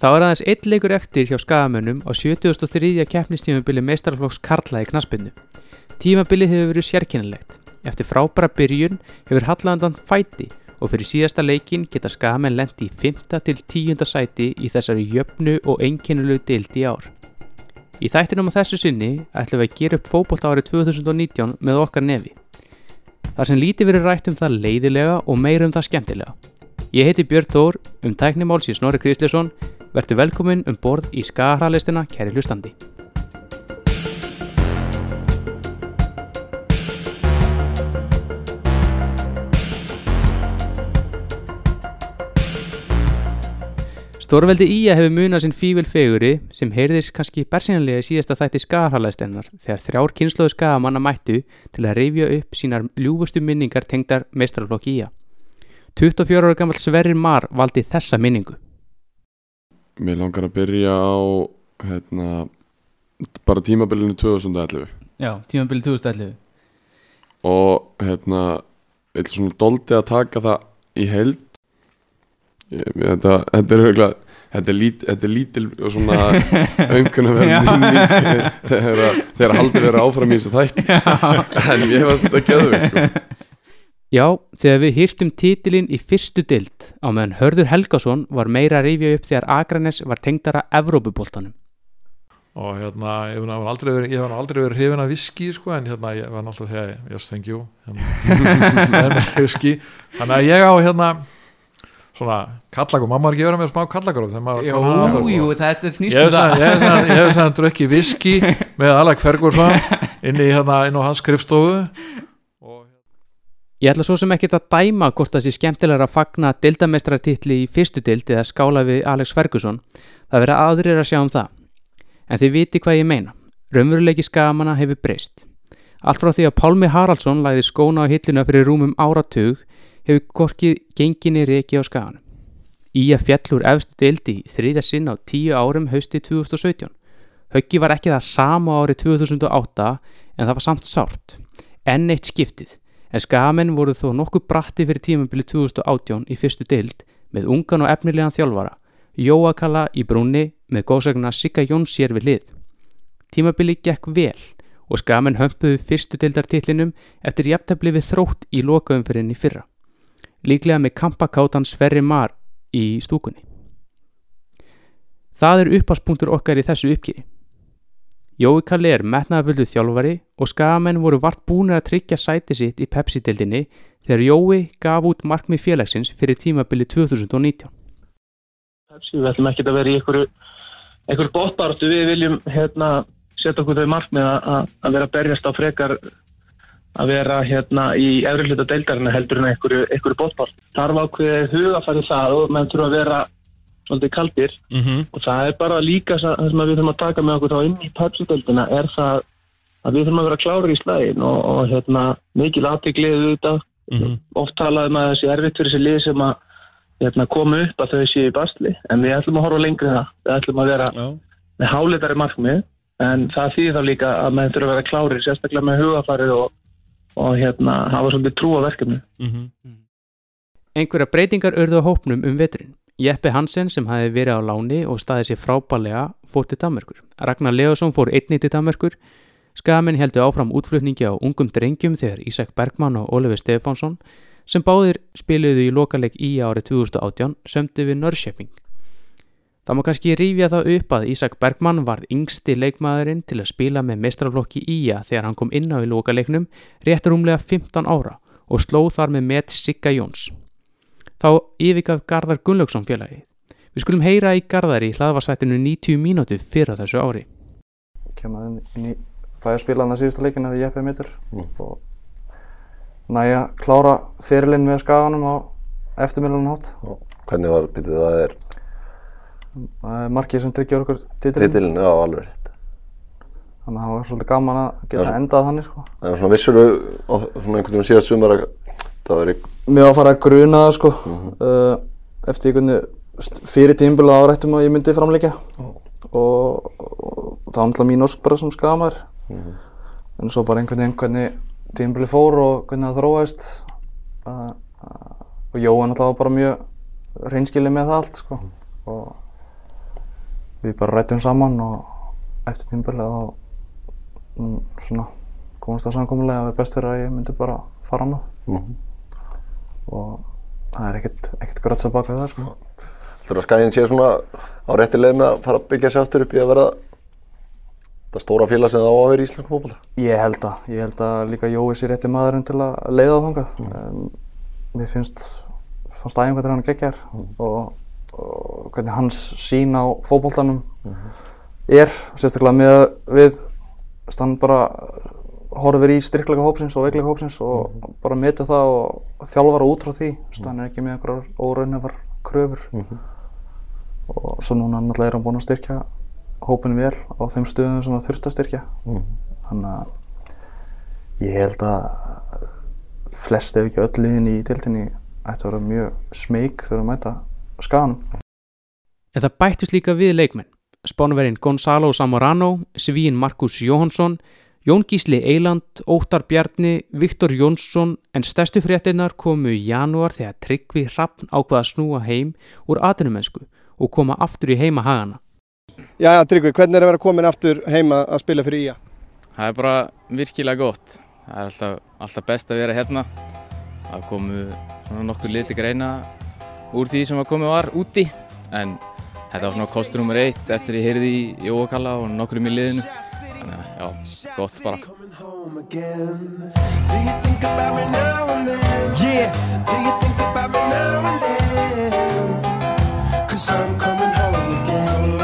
Þá er aðeins eitt leikur eftir hjá skagamönnum á 73. keppnistímabili meistarflokks Karla í knaspinu. Tímabilið hefur verið sérkennilegt. Eftir frábæra byrjun hefur Hallandan fæti og fyrir síðasta leikin geta skagamenn lendi í 5. til 10. sæti í þessari jöfnu og einkennulegu deildi í ár. Í þættinum á þessu sinni ætlum við að gera upp fókbólt árið 2019 með okkar nefi. Þar sem lítið verið rætt um það leiðilega og meir um það skemmtilega. Ég heiti Björn Þór, um tæknimáls í Snorri Kristlisson, verður velkomin um borð í skagarhalistina kæri hlustandi. Stórveldi Ía hefur munað sinn fível feguri sem heyrðis kannski bersinanlega í síðasta þætti skagarhalastennar þegar þrjár kynnslóðu skagamanna mættu til að reyfja upp sínar ljúfustu minningar tengdar meistrarflokki Ía. 24 ára gammal Sverrir Mar valdi þessa minningu. Mér langar að byrja á hérna, bara tímabilinu 2011 Já, tímabili 2011. og hérna, vil svona doldi að taka það í held ég, þetta, þetta er auðvitað Þetta er, lít, þetta er lítil og svona minning þegar, að- þegar haldið verið áfram í þessu þætti. En ég var þetta geðveikt sko. Já, þegar við hýrtum titilinn í fyrstu dild á meðan Hörður Helgason var meira að rifja upp þegar Akranes var tengdara Evrópuboltanum. og hérna, ég hef aldrei verið, hrifin af viski sko, en hérna, ég var náttúrulega að segja yes, thank you hérna, en viski, þannig að ég á hérna svona kallagur, mamma var ekki verið með smá kallagur þegar maður Jú, að þetta, sko. jú, þetta ég snýst hef um það. ég hef sann- ég hef sann drukki viski með Alec Ferguson inn í hérna, inn á hans skrifstofu Ég ætla svo sem ekkert að dæma hvort það sé skemmtilegra að fagna dildamestrartitli í fyrstu dild eða skála við Alex Ferguson. Það verða aðrir að sjá um það. En þið viti hvað ég meina. Raunveruleiki skagamanna hefur breyst. Allt frá því að Pálmi Haraldsson læði skóna á hilluna fyrir rúmum áratug hefur korkið genginni reiki á skaganum. Í að fjallur efstu dildi í þriðja sinn á tíu árum hausti 2017. Höggi var ekki það sama árið 2008 en það var samt sárt. Enn eitt skiptið en skamenn voru þó nokkuð bratti fyrir tímabili 2018 í fyrstu dild með ungan og efnilegan þjálfara, Jóakalla í brúnni með góðsagna Sigga Jóns sér við hlið. Tímabili gekk vel og skamenn hömpuðu fyrstu dildartitlinum eftir jafntefli við þrótt í lokaumfyrinni fyrra. Líklega með kampakátan Sverri Mar í stúkunni. Það er uppaspunktur okkar í þessu uppgýri. Jói Kalli er metnaðaföldu þjálfari og skagamenn voru vart búinir að tryggja sæti sitt í Pepsi-dildinni þegar Jói gaf út markmið félagsins fyrir tímabili 2019. Pepsi, við ætlum ekki að vera í einhverju, bóttbaratu, við viljum hérna, setja okkur þau markmið að- vera berjast á frekar að vera hérna í efri hluta deildarinn heldur en einhverju, einhverju bóttbart. Þarf ákveðið hugafæri það og menn þurfa að vera svolítið kaldir. Og það er bara líka það sem við þurfum að taka með okkur þá inn í Pepsi-deildina er það að við þurfum að vera klári í slægin og, og hérna, mikil aðteglið auðvitað. Oft talaðum að þessi erfitt fyrir þessi lið sem að hérna, koma upp að þau séu í bastli en við ætlum að horfa lengri en það. Við ætlum að vera já, með háleitari markmið. En það þýðir þá líka að maður þurfa að vera klári sérstaklega með hugafarið og, og hérna, hafa svolítið trú á verkefni Einhverja breytingar urðu á hópnum um veturinn. Jeppe Hansen sem hafi verið á láni og staðið sér frábælega fór til Danmerkur. Ragnar Leosson fór einni til Danmerkur. Skamenn heldur áfram útflutningi á ungum drengjum þegar Ísak Bergmann og Oliver Stefánsson sem báðir spiluðu í lokaleg í árið 2018 sömdu við Nörrköping. Það má kannski rífja það upp að Ísak Bergmann varð yngsti leikmaðurinn til að spila með mestrarflokki Ía þegar hann kom inn á í lokaleiknum rétt rúmlega 15 ára og slóð þar með met Sigga Jóns. Þá yfirgaf Garðar Gunnlaugsson félagi. Við skulum heyra í Garðar í hlaðvarsættinu 90 mínútu fyrir þessu ári. kemur inn, inn í fæ að síðustu leikinu þegar Jeppe er mittur og næja klára fyrirlinn með skaganum á eftirmillan hátt Hvernig var, býtið það er er markið sem tryggjar okkur titilin titilin, já alveg rétt. þannig að það var svolítið gaman að geta Já. endað þannig sko. Það var svona vissur svona einhvern veginn síðast sumar að það var Mér var að fara að gruna það sko. Uh, eftir einhvern fyrir tímbil árættum að ég myndi framleikja og, og það var náttúrulega mín ósk bara sem skamar en svo bara einhvern veginn hvernig tímbili fór og hvernig það þróaðist uh, uh, og Jóhann náttúrulega var bara mjög reynskilið með það allt sko. Og við bara rættum saman og eftir tímabilið þá mm, svona komast það samkomulega að það er best fyrir að ég myndi bara fara annað Mhm. Og það er ekkert, ekkert gröts að baka það sko. Heldur að skæðin sé svona á rétti leið með að fara að byggja sér aftur upp í að verða það stóra félag sem það á að vera í Íslandsku fótbolta? Ég held að, ég held að líka Jói sé rétti maðurinn til að leiða það þangað. Um, mér finnst, fannst æfingar hann geggjar og, og hvernig hans sín á fótboltanum er, sérstaklega með við stann bara horfir í styrkleika hópsins og veikleika hópsins og bara metur það og þjálfar út frá því, stann er ekki með einhverjar óraunefar kröfur. Og svo núna náttúrulega er hann búinn að styrkja hópin vel á þeim stöðum sem það þurft að styrkja. Þannig að ég held að flest ef ekki öll liðin í deildinni ætti að vera mjög smeyk þegar að mæta skaganum. En það bættist líka við leikmenn. Spánverinn Gonzalo Zamorano, Svín Markus Jóhansson, Jón Gísli Eiland, Óttar Bjarni, Viktor Jónsson en stærstu fréttinnar komu í janúar þegar Tryggvi Hrafn ákvaða að snúa heim úr atvinnumensku og koma aftur í heima hagana. Jæja, Tryggvi, hvernig er að vera komin aftur heima að spila fyrir IA? Það er bara virkilega gott. Það er alltaf, alltaf best að vera hérna. Það komu svona nokkur liti greina úr því sem að komið var úti. En þetta var svona kostur nummer eitt eftir ég heyrði í Jóakalla og nokkurum í liðinu. Já, gott bara. home again. Do you think about me now and then? Yeah. Do you think about me now and then? Cause I'm coming home again.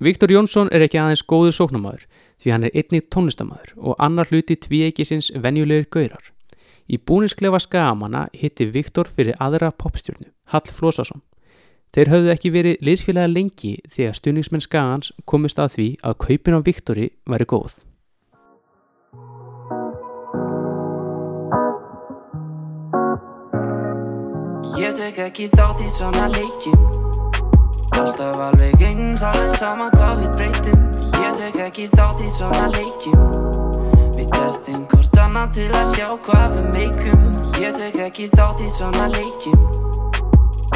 Viktor Jónsson er ekki aðeins góður sóknamaður því hann er einnig tónlistamæður og annar hluti tvíeikisins venjulegir gaurar. Í búnisklefa skagamanna hitti Viktor fyrir aðra popstjórnu, Hall Flósason. Þeir höfðu ekki verið liðsfélaga lengi þegar stuðningsmenn skagans komist að því að kaupin á Viktori væri góð. Ég tek ekki þátt í svona leikjum. Alltaf alveg eins, alveg sama hvað við breytum. Ég tek ekki þátt í svona leikjum. Við testum hvort annað til að sjá hvað við meikum. Ég tek ekki þátt í svona leikjum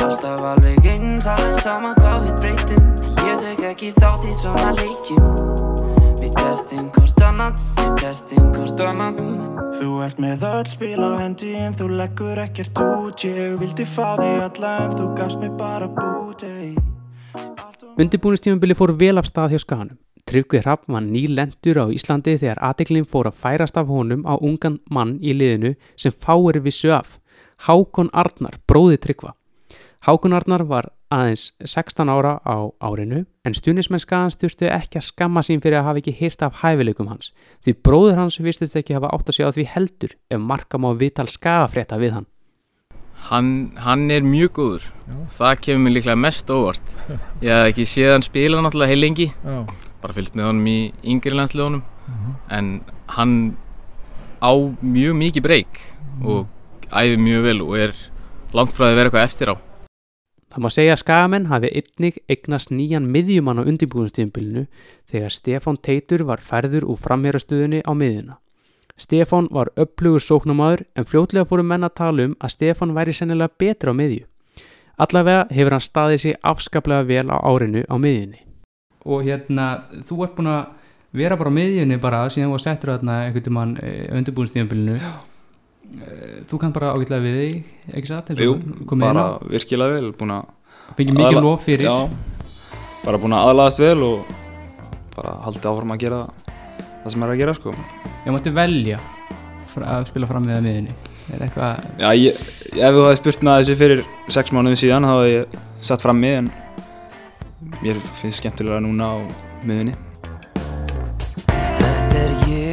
Alltaf alveg eins, alveg sama hvað við breytum Ég tek ekki þátt í svona leikjum Við testum hvort annað, við testum hvort annað Þú ert með öll spil á hendi en þú leggur ekkert út Ég vildi fá þig alla en þú gafst mig bara búti Undirbúinistífumbili fór vel af stað hjá skaganum. Tryggvi Hrapp var nýlendur á Íslandi þegar aðeklinn fór að færast af honum á ungan mann í liðinu sem fáir vissu af. Hákon Arnar, bróði Tryggva. Hákon Arnar var aðeins 16 ára á árinu en stunismenn skagans þurftu ekki að skamma sín fyrir að hafa ekki hýrt af hæfileikum hans því bróður hans vistist ekki hafa átt að segja á því heldur ef marka má viðtal skagafrétta við hann. Hann, hann er mjög góður. Það kemur mér líklega mest óvart. Ég hef ekki séð hann spila náttúrulega heil lengi. Já. Bara fylgst með honum í yngri landsliðunum. En hann á mjög mikið breyk og æfir mjög vel og er langt frá því að vera eitthvað eftir á. Það má segja að skagamenn hafi einnig eignast nýjan miðjumann á undirbúinstíðumbilinu þegar Stefán Teitur var færður úr framherastöðunni á miðjuna. Stefán var upplugur sóknamaður en fljótlega fóru menn að tala um að Stefán væri sennilega betur á miðju. Allavega hefur hann staðið sig afskaplega vel á árinu á miðjunni. Og hérna, þú ert búin að vera bara á miðjunni bara síðan þú var settur þarna einhvern tímann undirbúinstíðumbilinu. Þú kann bara ágætlega við þig, ekki satt? eins og Jú, komið inn bara á? virkilega vel búin að Fengið mikið lof fyrir. Já, bara búin að aðlaðast vel og bara haldið áfram að gera það sem er að gera sko Ég mátti velja að spila fram með miðinni Er eitthvað Já, ég, ef þú hefði spurt að þessu fyrir sex mánuðum síðan þá hefði ég satt fram mig en mér finnst skemmtilega núna á miðunni Þetta er ég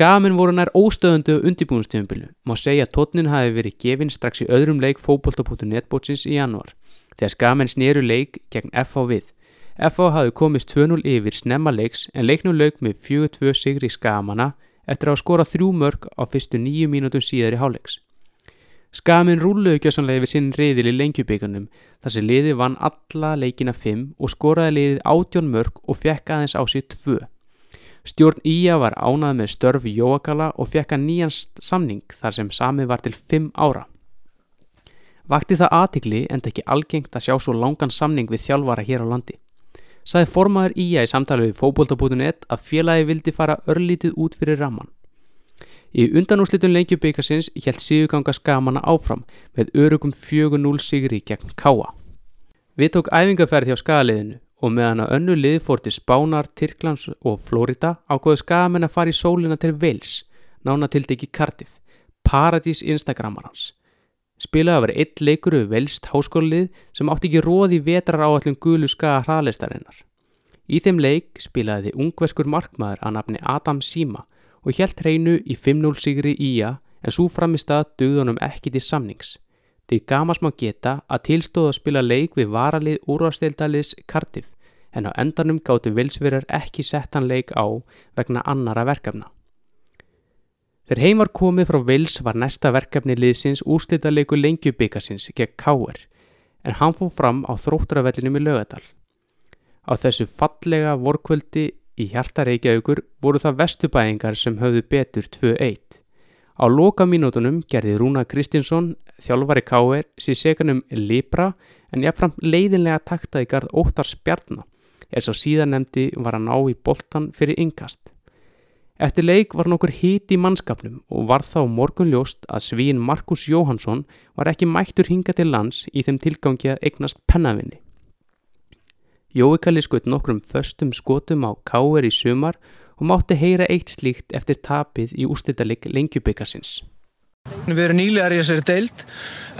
Skamenn voru nær óstöðundu undirbúinstíðumbilu Má segja að tónnin hafi verið gefinn strax í öðrum leik fótbolta.net bótsins í januar Þegar skamenn sneru leik gegn FH við. FH hafi komist 2-0 yfir snemma leiks en leiknum lauk með 4-2 sigri skamanna eftir að hafa skorað þrjú mörg á fyrstu nýju mínútum síðar í háleiks Skamin rúluðu gjössanlega við sinn riðil í lengjubíkanum þar sem liði vann alla leikina 5 og skoraði liðið 18 mörg og fekk aðeins á sig 2. Stjórn Ía var ánað með störf í Jóakala og fekk að nýjan samning þar sem samið var til 5 ára. Vakti það aðtikli en ekki algengt að sjá svo langan samning við þjálfara hér á landi. Saði formaður Ía í samtali við fókbólta.net að félagi vildi fara örlítið út fyrir ramman. Í undanúslitun lengjubikarsins hjælt siguganga skamanna áfram með örugum 4-0 sigri gegn Káa. Við tók æfingaferð hjá skaliðinu og meðan að önnu lið fór til Spánar, Tyrklands og Flórida ákveðu skamenn að fara í sólina til Wales, nána tildegi Cardiff, paradís Instagramarans. Spilaði að vera eitt leikur við velst háskólið sem átti ekki róði vetrar áallum gulu skaga hraðlistarinnar. Í þeim leik spilaði ungveskur markmaður að nafni Adam Sima og hjælt hreinu í 5-0 sigri Ía en svo framist að dögðunum ekki til samnings. Þeir gamas má geta að tilstóða að spila leik við varalið úrvasteildaliðs Cardiff en á endanum gáttu vilsverjar ekki settan leik á vegna annara verkefna. Þegar heim var komið frá Vils var næsta verkefni liðsins úrslitaleiku lengjubikarsins gegn Káer en hann fór fram á þróttaravellinum í Lögadal. Á þessu fallega vorkvöldi í hjarta Reykjavíkur voru það vestubæðingar sem höfðu betur 2-1. Á loka mínútonum gerði Rúna Kristinsson, þjálfari Káer, sér seganum Libra en jáfnframt leiðinlega taktaði garð óttar spjarnar eða svo síðan nefndi var að ná í boltan fyrir yngast. Eftir leik var nokkur hít í mannskapnum og var þá morgun ljóst að svíin Markus Jóhansson var ekki mættur hinga til lands í þeim tilgangi að eignast pennavinni. Jói kalli skutt nokkrum föstum skotum á káer í sumar og mátti heyra eitt slíkt eftir tapið í úrslitaleg lengjubikarsins. Við erum nýlegar í þessari deild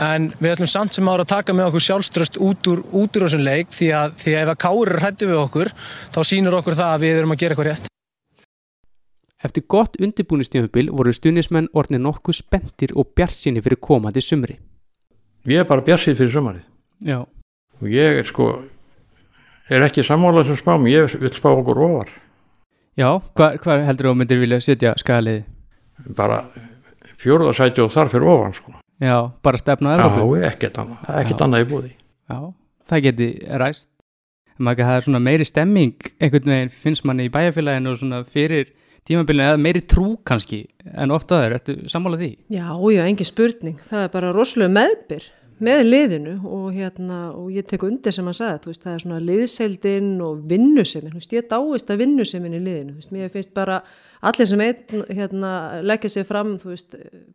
en við ætlum samt sem ára að taka með okkur sjálfströst út úr, út úr þessum leik því að, því að ef að káur er hrættu við okkur þá sýnur okkur það að við erum að gera eitthvað rétt. Eftir gott undirbúinistjöfubil voru stunismenn orðnir nokkuð spendir og bjartsinni fyrir komandi sumri. Ég er bara bjartsinn fyrir sumarið. Já. Og ég er sko, er ekki sammálað sem spám, ég vil spá okkur ofar. Já, hvað hva heldur þú myndir vilja setja skaliði? Bara fjórðarsæti og þar fyrir ofan sko. Já, bara stefna að Já, ekkert annað, er ekkert annað í búði. Já, það geti ræst. Maður það er svona meiri stemming einhvern veginn finnst manni í bæjarfélaginu og svona fyrir tímabilinu eða meiri trú kannski en ofta það er, ertu sammálað því? Já, já, engin spurning. Það er bara rosalega meðbyr með liðinu og, hérna, og ég tek undir sem að sagða, veist, það er svona liðseldin og vinnusemin, veist, ég dáist að vinnusemin í liðinu, veist, mér finnst bara allir sem einn hérna, leggja sér fram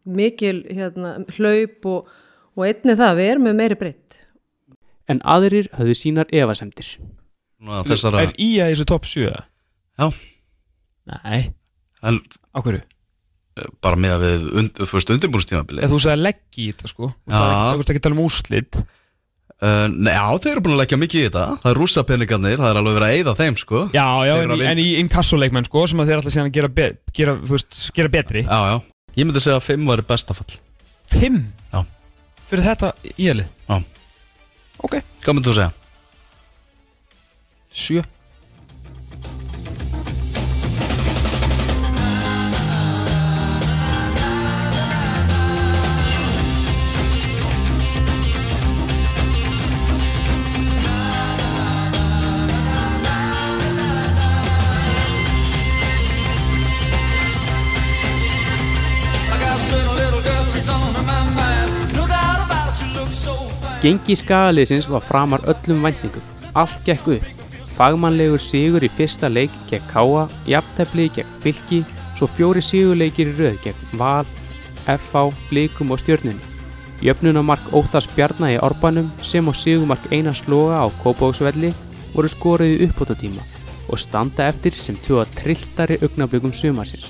mikil hérna, hlaup og, og einni það, við erum með meiri breytt. En aðrir höfðu sínar evasemtir. Þessara... Er í að þessu topp 7? Já. Nei. En... Á hverju? Bara með að við, und, þú veist, undirbúrstímabilið Þú sagði að leggja í þetta sko Þú veist ekki að tala um úrslit. Uh, Nei, já, þeir eru búin að leggja mikið í þetta. Það er rúsapenningarnir, það er alveg verið að eyða þeim sko. Já, já, en, í, en í inkassoleikmenn sko sem að þeir alltaf síðan gera, be, gera, veist, gera betri. Já, já, ég myndi segja að 5 var bestafall 5? Já. Fyrir þetta í elið? Já. Ok. Hvað myndi þú segja? 7 Gengi skagaliðsins var framar öllum væntingum. Allt gekk upp. Fagmannlegur sigur í fyrsta leik gegn Káa, jafntefli gegn Fylki, svo fjóri sigurleikir í rauð gegn Val, FH, Blikum og Stjörnunni. Jöfnunamark Óttars Bjarnar í Orbanum sem og sigumark Einars Loga á Kópavóksvelli voru skoruði uppbótatíma og standa eftir sem tjóða trilltari augnablökum sumarsins.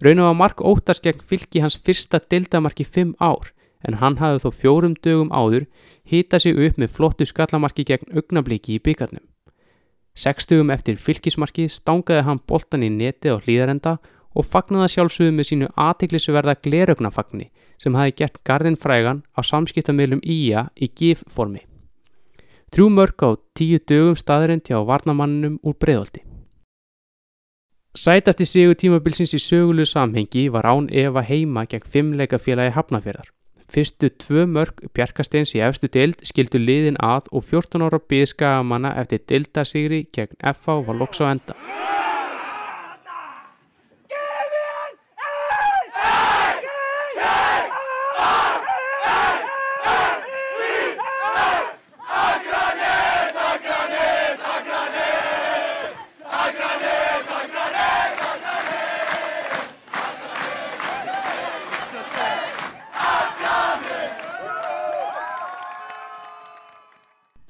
Og að mark Óttars gegn Fylki hans fyrsta dildamark í fimm ár en hann hafði þó fjórum dögum áður hýtað sig upp með flottu skallamarki gegn augnabliki í byggarnum. Sekstugum eftir fylkismarki stangaði hann boltan í neti á hlýðarenda og fagnaði sjálfsögðu með sínu aðtiklisverða gleraugnafagni sem hafi gert gardin frægan á samskiptamilum Ía í GIF-formi. Trjú mörg á tíu dögum staðurinn hjá varnamanninum úr breyðolti. Sætasti sigur tímabilsins í sögulu samhengi var án Eva heima gegn fimmleika félagi Hafnafjörðar. Fyrstu tvö mörg Bjarkasteins í efstu deild skildu liðin að og 14 ára byðskagamanna eftir deildasigri gegn FH var loks á enda.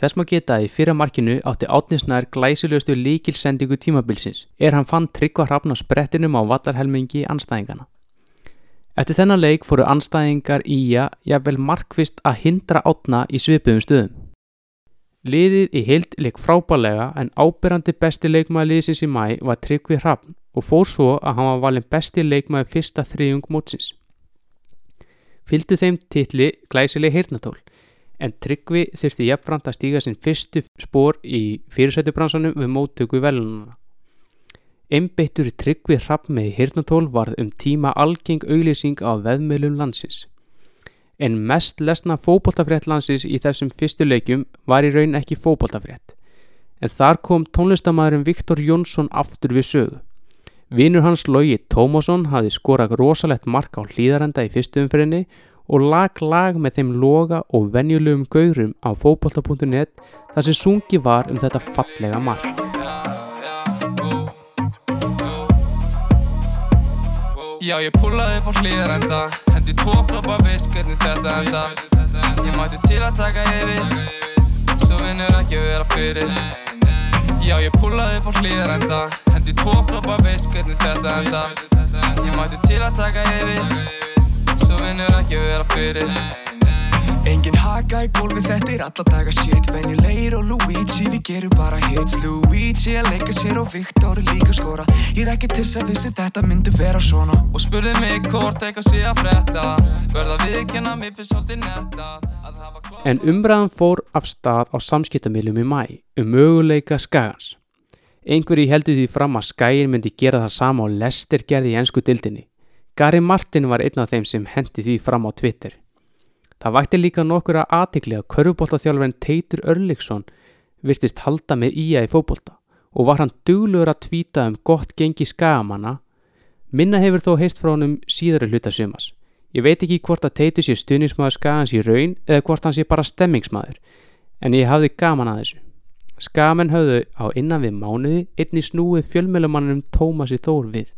Þess má geta að í fyrra markinu átti átnisnær glæsilegustu líkilsendingu tímabilsins er hann fann tryggva hrafn á sprettinum á vallarhelmingi anstæðingana. Eftir þennan leik fóru anstæðingar í að jafnvel markvist að hindra átna í svipuðum stöðum. Liðið í heild leik frábælega en ábyrrandi besti leikmaður liðsins í mæ var tryggvi hrafn og fór svo að hann var valin besti leikmaður fyrsta þriðjung mótsins. Fylgdu þeim titli glæsileg heyrnatól en Tryggvi þurfti jafnframt að stíga sinn fyrstu spór í fyrirsættubransanum við móttöku velununa. Einbeittur Tryggvi hrapp með hirnatól varð um tíma algeng auglýsing á veðmjölum landsins. En mest lesna fótboltafrétt landsins í þessum fyrstu leikjum var í raun ekki fótboltafrétt. En þar kom tónlistamæðurinn Viktor Jónsson aftur við sögu. Vinur hans Lógi Tómasson hafði skorað rosalegt mark á hlýðarenda í fyrstu umfyrinni og lag lag með þeim loga og venjulegum gaurum á fókbalta.net þar sem sungi var um þetta fallega mark. Já ég púlaði upp á hlýðarenda Hendi tvo kloppa veist hvernig þetta enda Ég mætti til að taka yfir Svo vinnur ekki vera fyrir. Já ég púlaði upp á hlýðarenda Hendi tvo kloppa veist hvernig þetta enda Ég mætti til að taka yfir Svo vinnur ekki vera fyrir. Engin haka í gólfi, þetta er alla daga shit. Venjulegir og Luigi, við gerum bara hits. Luigi að leika sér og Viktor líka skora. Ég er ekki til þess að vissi þetta myndi vera svona. Og spurði mig hvort eitthvað sé að frétta. Verða viðkjanna, mér finnst svolítið netta. En umræðan fór af stað á samskiptamilum í mæ um möguleika skagans. Einhverji heldur því fram að skæin myndi gera það sama og Lester gerði í ennsku dildinni. Gary Martin var einn af þeim sem hendi því fram á Twitter. Það vakti líka nokkur að aðtikli að körfuboltaþjálfurinn Teitur Örliksson virtist halda með ía í fótbolta og var hann duglegur að tvíta um gott gengi skagamanna. Minna hefur þó heist frá honum síðari hluta sumas. Ég veit ekki hvort að Teitur sé stuðnismæður skagans í raun eða hvort hann sé bara stemmingsmæður, en ég hafði gaman að þessu. Skagamenn höfðu á innan við mánuði einni snúið fjölmjölumannum Tómasi Þór við.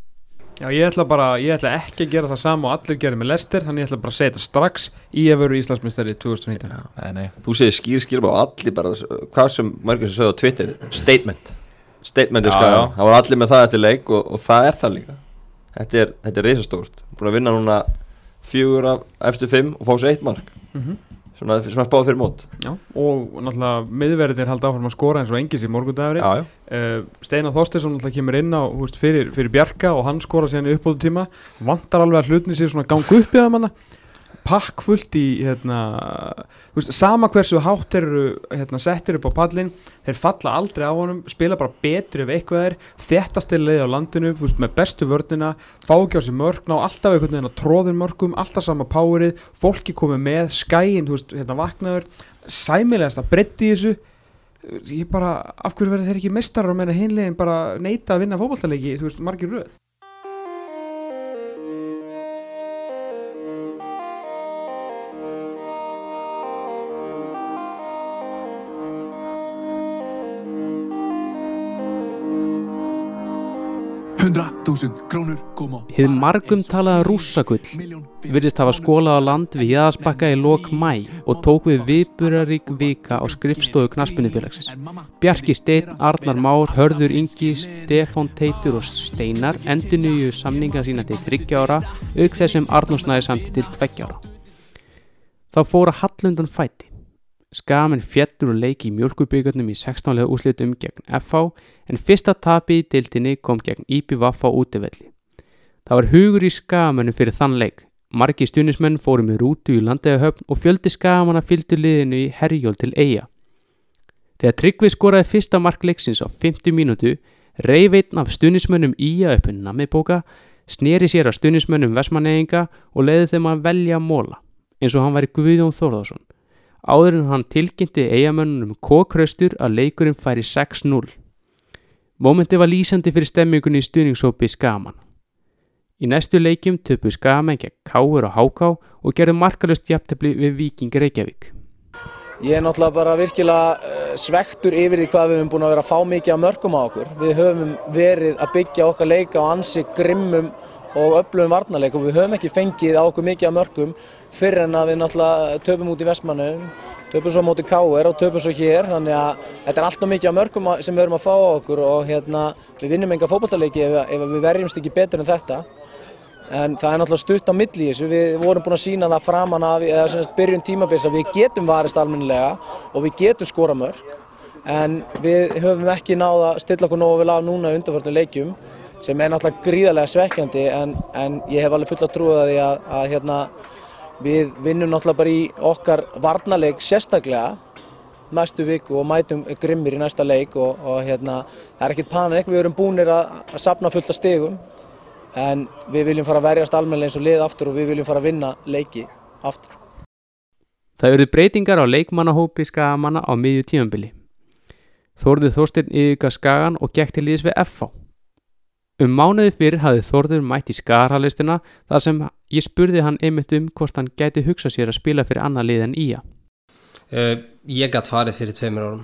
Já, ég ætla bara, ég ætla ekki að gera það sama og allir gerir með Lester, þannig ég ætla bara að þetta strax í að veru Íslandsmyndstari 2019. Nei, nei, þú segir skýr skýr og allir bara, hvað sem margir sem sögðu á Twitter, statement. Statement er Já, já. það var allir með það eftir leik og, og það er það líka. Þetta er, þetta er reysastórt, búin að vinna núna fjögur af eftir fimm og fá sér eitt mark. Mhm. Svona, svona spáð fyrir mót. Já, og náttúrulega miðverðir halda áfram að skora eins og engis í já. uh, Steinar Þorsteinsson náttúrulega kemur inn á húst, fyrir, fyrir Bjarka og hann skora síðan í uppbóðu tíma vantar alveg að hlutni sér svona gangu upp í það manna pakkfullt í hérna, veist, sama hversu hátt eru hérna, settir upp á pallin þeir falla aldrei á honum, spila bara betur ef eitthvað er, þéttast er leið á landinu veist, með bestu vörnina fá ekki á sig mörg, ná alltaf einhvern veginn að tróðin mörgum alltaf sama powerið, fólki komið með skæin, veist, hérna vaknaður. Sæmilegast að breytti þessu ég bara, af hverju verður þeir ekki mestarar og meina hinlegin bara neita að vinna fótballtaleiki, þú veist, margir röð Hið margum talaða rússagull virðist hafa skólað á land við Jæðasbakka í lok mæ og tók við viðburarík vika á skrifstofu knaspunnifélagsins. Bjarki Steinn, Arnar Már, Hörður Ingi, Stefán Teitur og Steinar endurnuju samninga sína til 30 ára auk þessum Arnór Snæði samt til 20 ára. Þá fóra Hallundan fæti. Skamen fjettur og leiki í mjölkubíkarnum í 16. lega úrslitum gegn FH en fyrsta tapi í dildinni kom gegn Ípi Vaffa útivelli. Það var hugur í skagamennum fyrir þann leik. Margi stunismenn fóru með rútu í landeigahöfn og fjöldi skagamanna fylgdu liðinu í herjól til eiga. Þegar Tryggvi skoraði fyrsta mark leiksins á 50 mínútu, reyf einn af stunismönnum íja upp en namibóka, sneri sér að stunismönnum vesmaneyinga og leiði þeim að velja móla. eins og hann væri Guðjón Þórðarsson áður en hann tilkynnti eigamönnunum kókraustur að leikurinn færi 6-0 Mómenti var lýsandi fyrir stemmingunni í stuðningshópi Skaman. Í næstu leikjum töpu Skaman gegn Káur og Háká og gerðu markalust jafntefli við Víking Reykjavík. Ég er náttúrulega bara virkilega uh, svektur yfir því hvað við höfum búin að vera að fá mikið af mörgum á okkur. Við höfum verið að byggja okkar leika á ansi grimmum og öflugum varnarleik og við höfum ekki fengið á okkur mikið af mörgum fyrir en að við náttúrulega töpum út í Vestmannum, töpum svo á móti Káir og töpum svo hér þannig að þetta er alltaf mikið af mörgum sem við höfum að fá á okkur og hérna, við vinnum enga fótballtaleiki ef, ef við verjumst ekki betur en þetta. En það er náttúrulega stutt á milli þessu, við vorum búin að sína það framan af, eða sem sagt byrjun tímabils að við getum varist almennilega og við getum skora mörg. En við höfum ekki náð að stilla okkur nógu vel af núna undanförnum leikjum sem er náttúrulega gríðarlega svekkjandi en, en ég hef alveg fulla trúið að því að, að hérna, við vinnum náttúrulega bara í okkar varnarleik sérstaklega næstu viku og mætum grimmir í næsta leik og, og hérna, það er ekkert panik, við erum búinir að, að sapna fullt af stigum en við viljum fara að verjast almennilega eins og lið aftur og við viljum fara að vinna leiki aftur. Það urðu breytingar á leikmannahópi Skagamanna á miðju tímambili. Þórður Þorsteinn yfirgað Skagan og gekk til liðs við FH. Um mánuði fyrir hafði Þórður mætt í Skagarhalistina þar sem ég spurði hann einmitt um hvort hann gæti hugsað sér að spila fyrir annað lið en Ía. Uh, ég gætt farið fyrir tveimur árum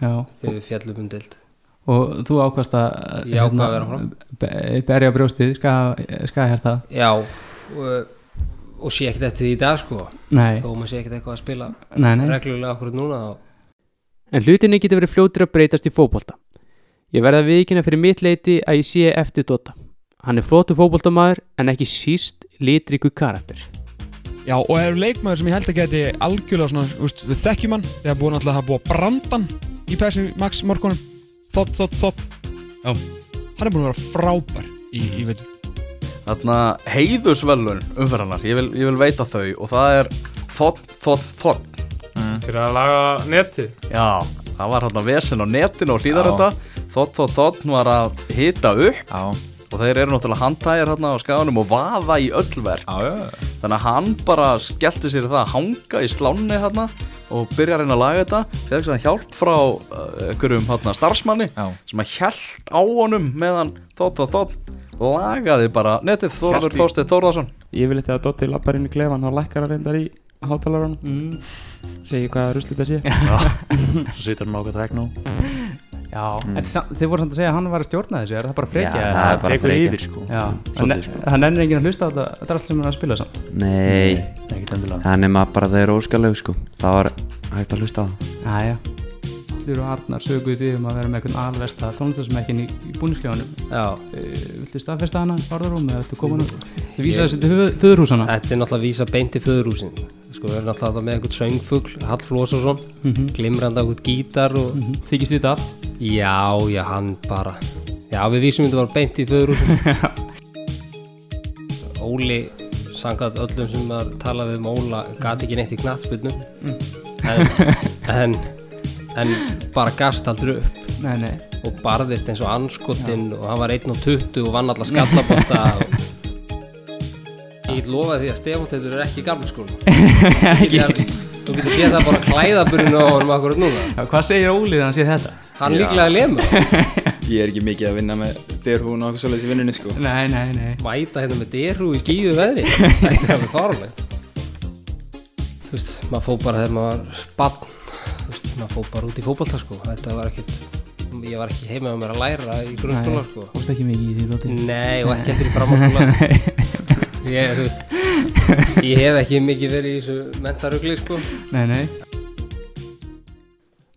Já. þegar við fjallum um dild Og þú ákvast að hérna, berja brjóstið, skagaherta. Já og, og sé ekkert eftir því í dag sko Nei. þó maður sé ekkert eitthvað að spila Nei, nei. reglulega okkur núna þá En hlutinni getur verið fljótur að breytast í fótbolta. Ég verða viðkynna fyrir mitt leiti að ég sé eftir Dota. Hann er flótu fótboltamaður en ekki síst litriku karakter. Já, og er leikmaður sem ég held að geti algjörlega svona, þú veist, við þekkjum hann þegar búin alltaf að hafa búið að branda hann í Pepsi Max morgunum. Þott, þott, þott Já. Hann er búin að vera frábær í, í veitum Þarna heiðusvelun umferðarnar, ég vil, ég vil veita þau og það er þott, þott, þott Fyrir að laga netið. Já, það var hérna vesen á netinu og hlýðar Já. Þetta Þott, þott, þott var að hita upp. Já. og þeir eru náttúrulega handtægir hérna á skaganum og vaða í öll verk. Já, já. Þannig að hann bara skellti sér það að hanga í slánni hérna og byrja að reyna að laga þetta. Þegar ekki hjálp frá uh, einhverjum hérna, starfsmanni Já. sem að hjælt á honum meðan þótt, þótt, þótt lagaði bara netið. Í- Þorsteinn Þórðarsson Ég vil eitthvað að Dotti lappar inn í klefan og lækkar að reyndar í hátalarun mm. Segir hvað rusl þetta sé. Svo situr hann á okkur trekk Já, en sa- þið voru samt að segja að hann var að stjórna þessu, er það bara frekja? Já, það er bara Tekur frekja. yfir, sko. Hann, sko. hann ennir enginn að hlusta á þetta, þetta er allt sem hann er að spila samt. Nei, það nema bara þeir eru óskalög sko Það var hægt að hlusta á það Jæja, Allir og Arnar söguðu því um að vera með einhvern alvesta tónlistasmekkin í, í búnisklefanum. Já. E, viltu staðfesta hana, orðarúm, eða viltu koma nú? Þið vísa þessi til föð- föðurhúsana. Þetta er náttúrulega að vísa beint til föðurhúsin Sko, við erum náttúrulega með einhvern söngfugl Hall Flósason, Mhm. glimrandi á einhvern gítar og Mhm. Þykist þetta allt? Já, já, hann bara Já, við vísum þetta bara beint í föðurhúsin Óli sangat öllum sem að tala við um Óla gati ekki neitt í knattspilnum Mm. en, en en bara gast aldrei upp. Nei, nei. og barðist eins og anskotinn og hann var 1.20 og vann alla skallabóta. Og ég lofaði því að Stefán þetta er ekki gamla skóla þú getur séð það bara klæðaburinu á honum akkurat núna. Já, hvað segir Óli þegar hann sé þetta? hann líklega lemur. Ég er ekki mikið að vinna með derhún og okkur svolítið í vinnunni sko. Nei, nei, nei. Mæta hérna með derhú í skíðu veðri. Þetta er alveg farlegt þú veist, maður fóð bara þegar maður var spann þú veist, maður fóð bara út í fótbolta sko þetta var ekkit ég var ekki heima með mér að læra í grunnskóla sko Fórst ekki mikið í því lóti? Nei, og ekki heldur í framhaldsskóla ég, þú veist ég hef ekki mikið verið í þessu mentarugli sko Nei, nei.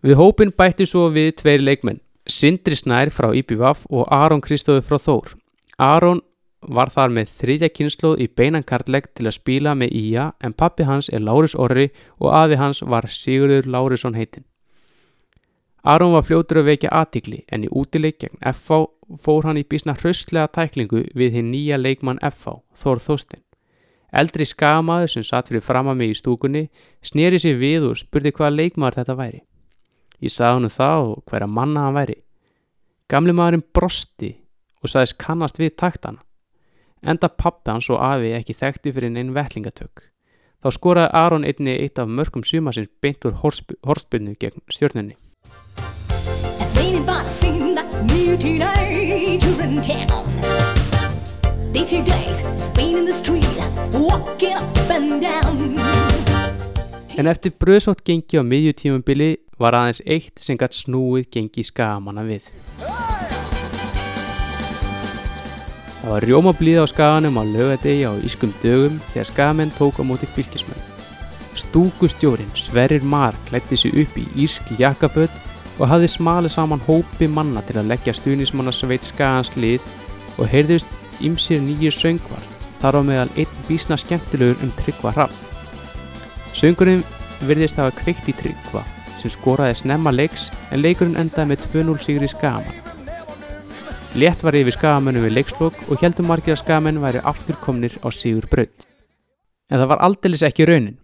Við hópin bætti svo við tveir leikmenn, Sindri Snær frá IPVAF og Aron Kristófi frá Þór. Aron var þar með þriðja kynnslóð í beinan kartlegg til að spila með IA en pappi hans er Lárus Orri og afi hans var Sigurður Lárusson heitinn. Aron var fljótur að vekja aðtikli en í útileik gegn FH fór hann í bísna hraustlega tæklingu við hinn nýja leikmann FH, Þór Þóstein. Eldri skamaður sem satt fyrir fram að mig í stúkunni sneri sér við og spurði hvaða leikmaður þetta væri. Ég sagði hann það og hverja manna hann væri. Gamli maðurinn brosti og sagðist kannast við taktana. Enda pappi hans og afi ekki þekkti fyrir neinn vettlingatök. Þá skoraði Aron einni eitt af mörgum sumasins beint úr horspilnu gegn stjórnunni. Anybody seen that new teenager in town? These few days, in the street, walking up and down. En eftir bröðsótt gengi á miðjutífumbili var aðeins eitt sem gætt snúið gengi skagamanna við. Það var rjómablíða á skaganum á lögadegi á ískum dögum þegar skagamenn tók á móti fylgismenn. Stúkustjórin Sverrir Mar klætti sig upp í írski jakkaböld og hafði smalið saman hópi manna til að leggja stuðnismannasveit skagans lið og heyrðust ymsir nýjir söngvar, þar á meðal einn bísna skemmtilegur um Tryggva Rapp. Söngurinn virðist hafa kveikt í Tryggva sem skoraði snemma leiks en leikurinn endaði með 2-0 sigri skagamann. Létt var yfir skagamennum við leikslokk og heldum margir að skagamenn væri afturkomnir á sigur braut. En það var aldeilis ekki raunin.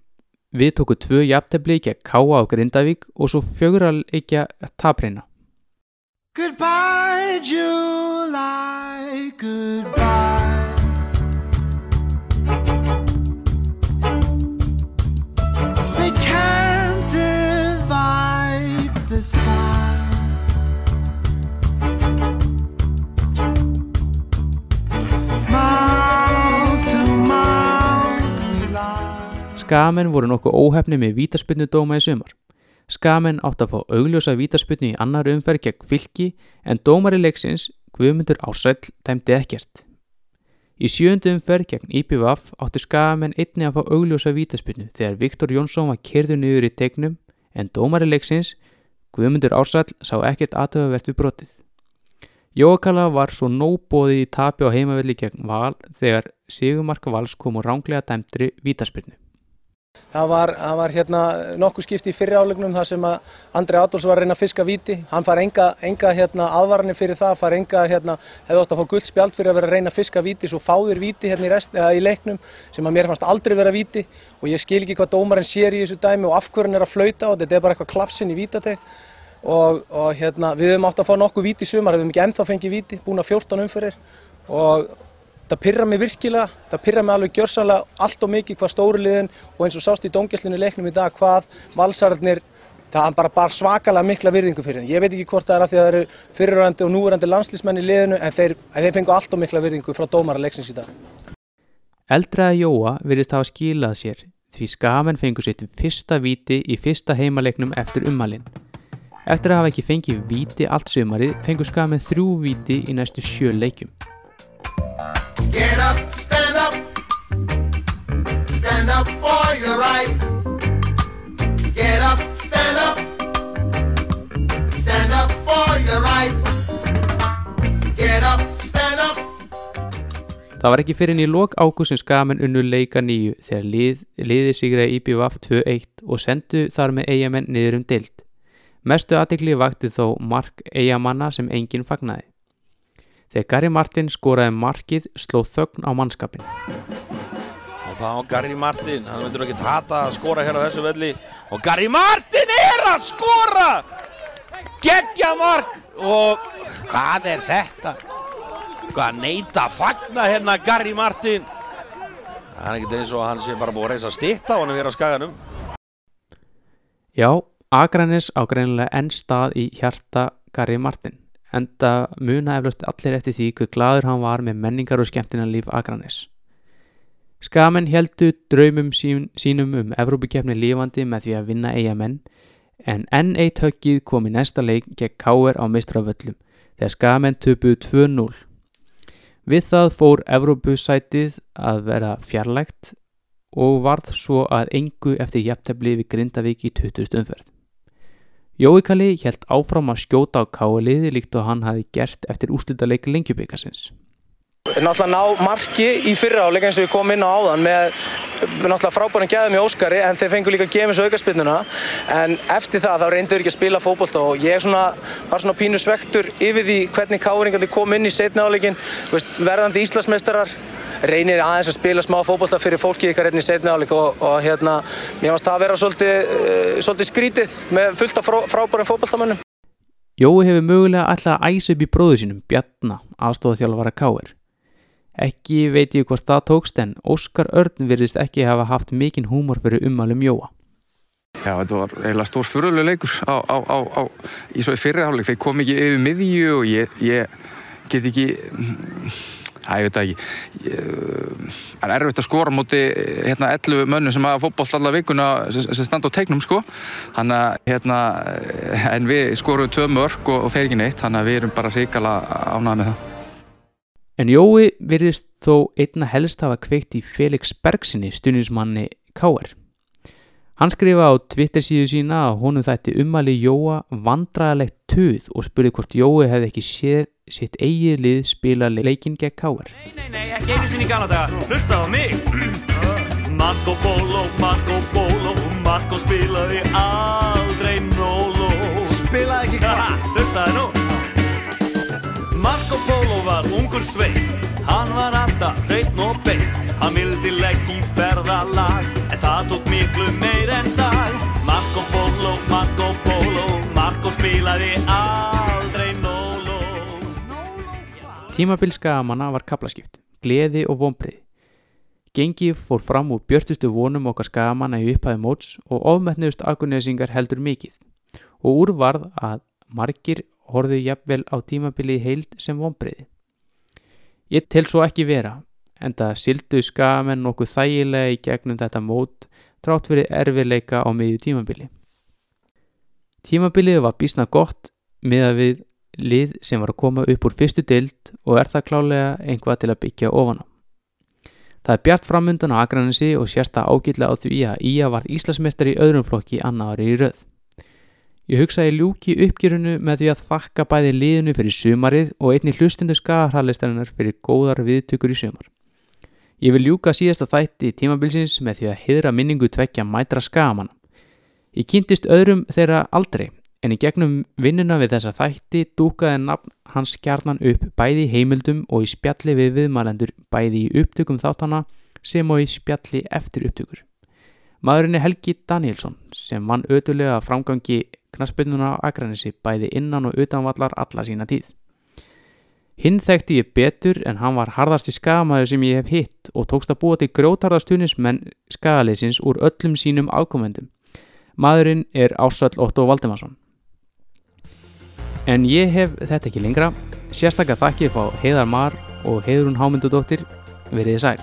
Við tóku tvö jafntefli gegn Káa á Grindavík og svo fjögur að leikja tapreina. Goodbye, July, goodbye. Lie. Skagamenn voru nokkuð óhefni með vítaspinnu dóma í sumar. Skagamenn átt að fá augljósa vítaspinnu í annar umferð gegn fylki en dómari leiksins Guðmundur Ársæll dæmdi ekkert. Í sjöndu umferð gegn IPVF áttu Skagamenn einni að fá augljósa vítaspinnu þegar Viktor Jónsson var kerðu niður í tegnum en dómari leiksins Guðmundur Ársæll sá ekkert aðtöfavert við brotið. Jóakala var svo nóbóði í tapi á heimavelli gegn Val þegar Sigumarka Vals kom úr ránglega dæmdri vítaspinnu. Það var, það var hérna nokkuð skipti í fyrri álegnum þar sem að Andri Adolfs var að reyna að fiska víti. Hann far enga, enga hérna, aðvaranir fyrir það, far enga, hérna, hefði ótt að fá gullt spjald fyrir að vera að reyna að fiska víti, svo fáðir víti hérna í, rest, í leiknum sem að mér fannst aldrei vera víti. Og ég skil ekki hvað dómarinn sér í þessu dæmi og af hverju hann er að flauta og þetta. Er bara eitthvað klafsinn í vítateg og, og hérna, við höfum átt að fá nokkuð víti í sumar, við höfum ekki ennþá fengið víti, búin að 14 umferðir. Og það pyrra mig virkilega, það pyrra mig alveg gjörsanlega allt og mikið hvað stóri liðin og eins og sást í dóngjallinu leiknum í dag hvað valsararnir, það bara, bara svakalega mikla virðingu fyrir þeim. Ég veit ekki hvort það er af því að það eru fyrirrandi og núverandi landslísmenn í liðinu en þeir, þeir fengu allt og mikla virðingu frá dómara leiksins í dag. Eldraða Jóa virðist hafa skilað sér því skamenn fengur sitt fyrsta víti í fyrsta heimaleiknum eftir ummalinn. Eftir að hafa ekki fengið víti allt sumarið fengur skamenn þrjú víti í næstu sjö leikjum. Get up, stand up. Stand up for your right. Get up, stand up. Stand up for your right. Get up, stand up. Það var ekki fyrir inn í lok ágúst sem skamenn unnu leika nýju þegar lið, liði sigraði IPVF 2-1 og sendu þar með eigamenn niður um dild. Mestu aðtegli vakti þó mark eigamanna sem enginn fagnaði. Þegar Gary Martin skoraði markið sló þögn á mannskapin. Og þá Gary Martin, hann myndur ekki hata að skora hér á þessu velli. Og Gary Martin er að skora! Geggja mark! Og hvað er þetta? Hvað neita að fagna hérna Gary Martin? Það er ekkert eins og hann sé bara búið að reysa stitta á hann vera á skaganum. Já, Akranis á greinilega enn stað í hjarta Gary Martin enda muna eflaust allir eftir því hver gladur hann var með menningar og skemmtinan líf Akranis. Skamenn heldu draumum sín, sínum um Evrópukefni lífandi með því að vinna eigamenn en enn eitt höggið kom í næsta leik gegn Káer á mistraföllum þegar skamenn töpuðu 2-0. Við það fór Evrópusætið að vera fjarlægt og varð svo að engu eftir jafntefli við Grindavík í 20. umferð. Jói Kalli held áfram að skjóta á káaliði líkt og hann hafi gert eftir úslítaleik lengjubikarsins. Náttúrulega ná marki í fyrra áleik eins og við komum inn á áðan með náttúrulega frábæran gæðum í Óskari en þeir fengur líka þessu aukarspinnuna en eftir það þá reyndur ekki að spila fókbólta og ég svona, var svona pínu svektur yfir því hvernig káringandi kom inn í setna áleikin verðandi Íslandsmeistarar reynir aðeins að spila smá fókbólta fyrir fólki ykkar hérna í setna áleik og, og hérna mér fannst það að vera svolítið, uh, svolítið skrítið með fullt af frá, frábæran fókbóltamönnum Jói hefur mögulega alltaf að æsa upp í bróðu sínum Bjarna, aðstofað þjálfara Káir. Ekki veit ég hvort það tókst en Óskar Örn virðist ekki hafa haft mikinn húmor fyrir ummælum Jóa. Já, þetta var eiginlega stór fyrirlega leikur á, á, á, á, í svo í fyrirháleik. Þeir kom ekki yfir miðju og ég, ég get ekki, Æ, ég veit það ekki. Það er erfitt að skora á móti hérna 11 mönnum sem hafa fótboll alla vikuna sem, sem standa á teiknum, sko. Þannig að, hérna, en við skorum tvö mörg og, og þeir ekki neitt, þannig að við erum bara hrikala ánægða með það. En Jói virðist þó einna helst hafa kveikt í Felix Bergsinni, stuðnismanni K.R. Hann skrifa á Twitter síðu sína að honum þætti ummæli Jóa vandræðalegt tuð og spurði hvort Jói hefði ekki séð sitt eigið lið spila leikinn gegn K.R. Nei, ekki einu sinni í gana daga, hlusta á mig. Marco Polo, Marco Polo Marco spilaði aldrei Nolo. Spilaði ekki hvað? Hlustaði nú. Marco Polo var ungur svein Hann var alltaf hreitn og bein Hann vildi legg í ferðalag En það tók miklu meir en dag. Marco Polo, Marco Polo Marco spilaði aldrei Tímabilska manna var kaplaskipt, gleði og vonbreið. Gengi fór fram úr björtustu vonum okkar skagamanna í upphæði móts og ofmetnuðust akunnesingar heldur mikið og úr varð að margir horfðu jafnvel á tímabilið heild sem vonbreiði. Ég tel svo ekki vera, en það sildu skagamenn nokkuð þægilega í gegnum þetta mót trátt fyrir erfiðleika á miðju tímabili. Tímabilið var bísna gott miða við lið sem var að koma upp úr fyrstu dild og er það klálega einhvað til að byggja ofan á. Það er bjart framundan á Akranesi og sérst það ágætlega á því að Ía var Íslandsmeistar í öðrum flokki annar í röð. Ég hugsaði ljúki uppgjörunu með því að þakka bæði liðinu fyrir sumarið og einni hlustundu skagarhalistarinnar fyrir góðar viðtökur í sumar. Ég vil ljúka síðasta þætti tímabilsins með því að hydra minningu tvekja mætra skagamanna. Ég kynntist öðrum þeirra aldrei en í gegnum vinnuna við þessa þætti dúkaði nafn hans kjarnan upp bæði í heimildum og í spjalli við viðmælendur bæði í upptökum þáttana sem og í spjalli eftir upptökur. Maðurinn er Helgi Danielsson sem vann ötulega framgangi knaspinuna á Akranesi bæði innan og utanvallar alla sína tíð. Hinn þekkti ég betur en hann var harðasti skagamæður sem ég hef hitt og tókst að búa til grótarðastunismenn skagaleysins úr öllum sínum ákomendum. Maðurinn er Ásall Otto Valdemarsson. En ég hef þetta ekki lengra. Sérstaklega þakkir fá Heiðar Mar og Heiðrún Hámyndudóttir. Verið sæl.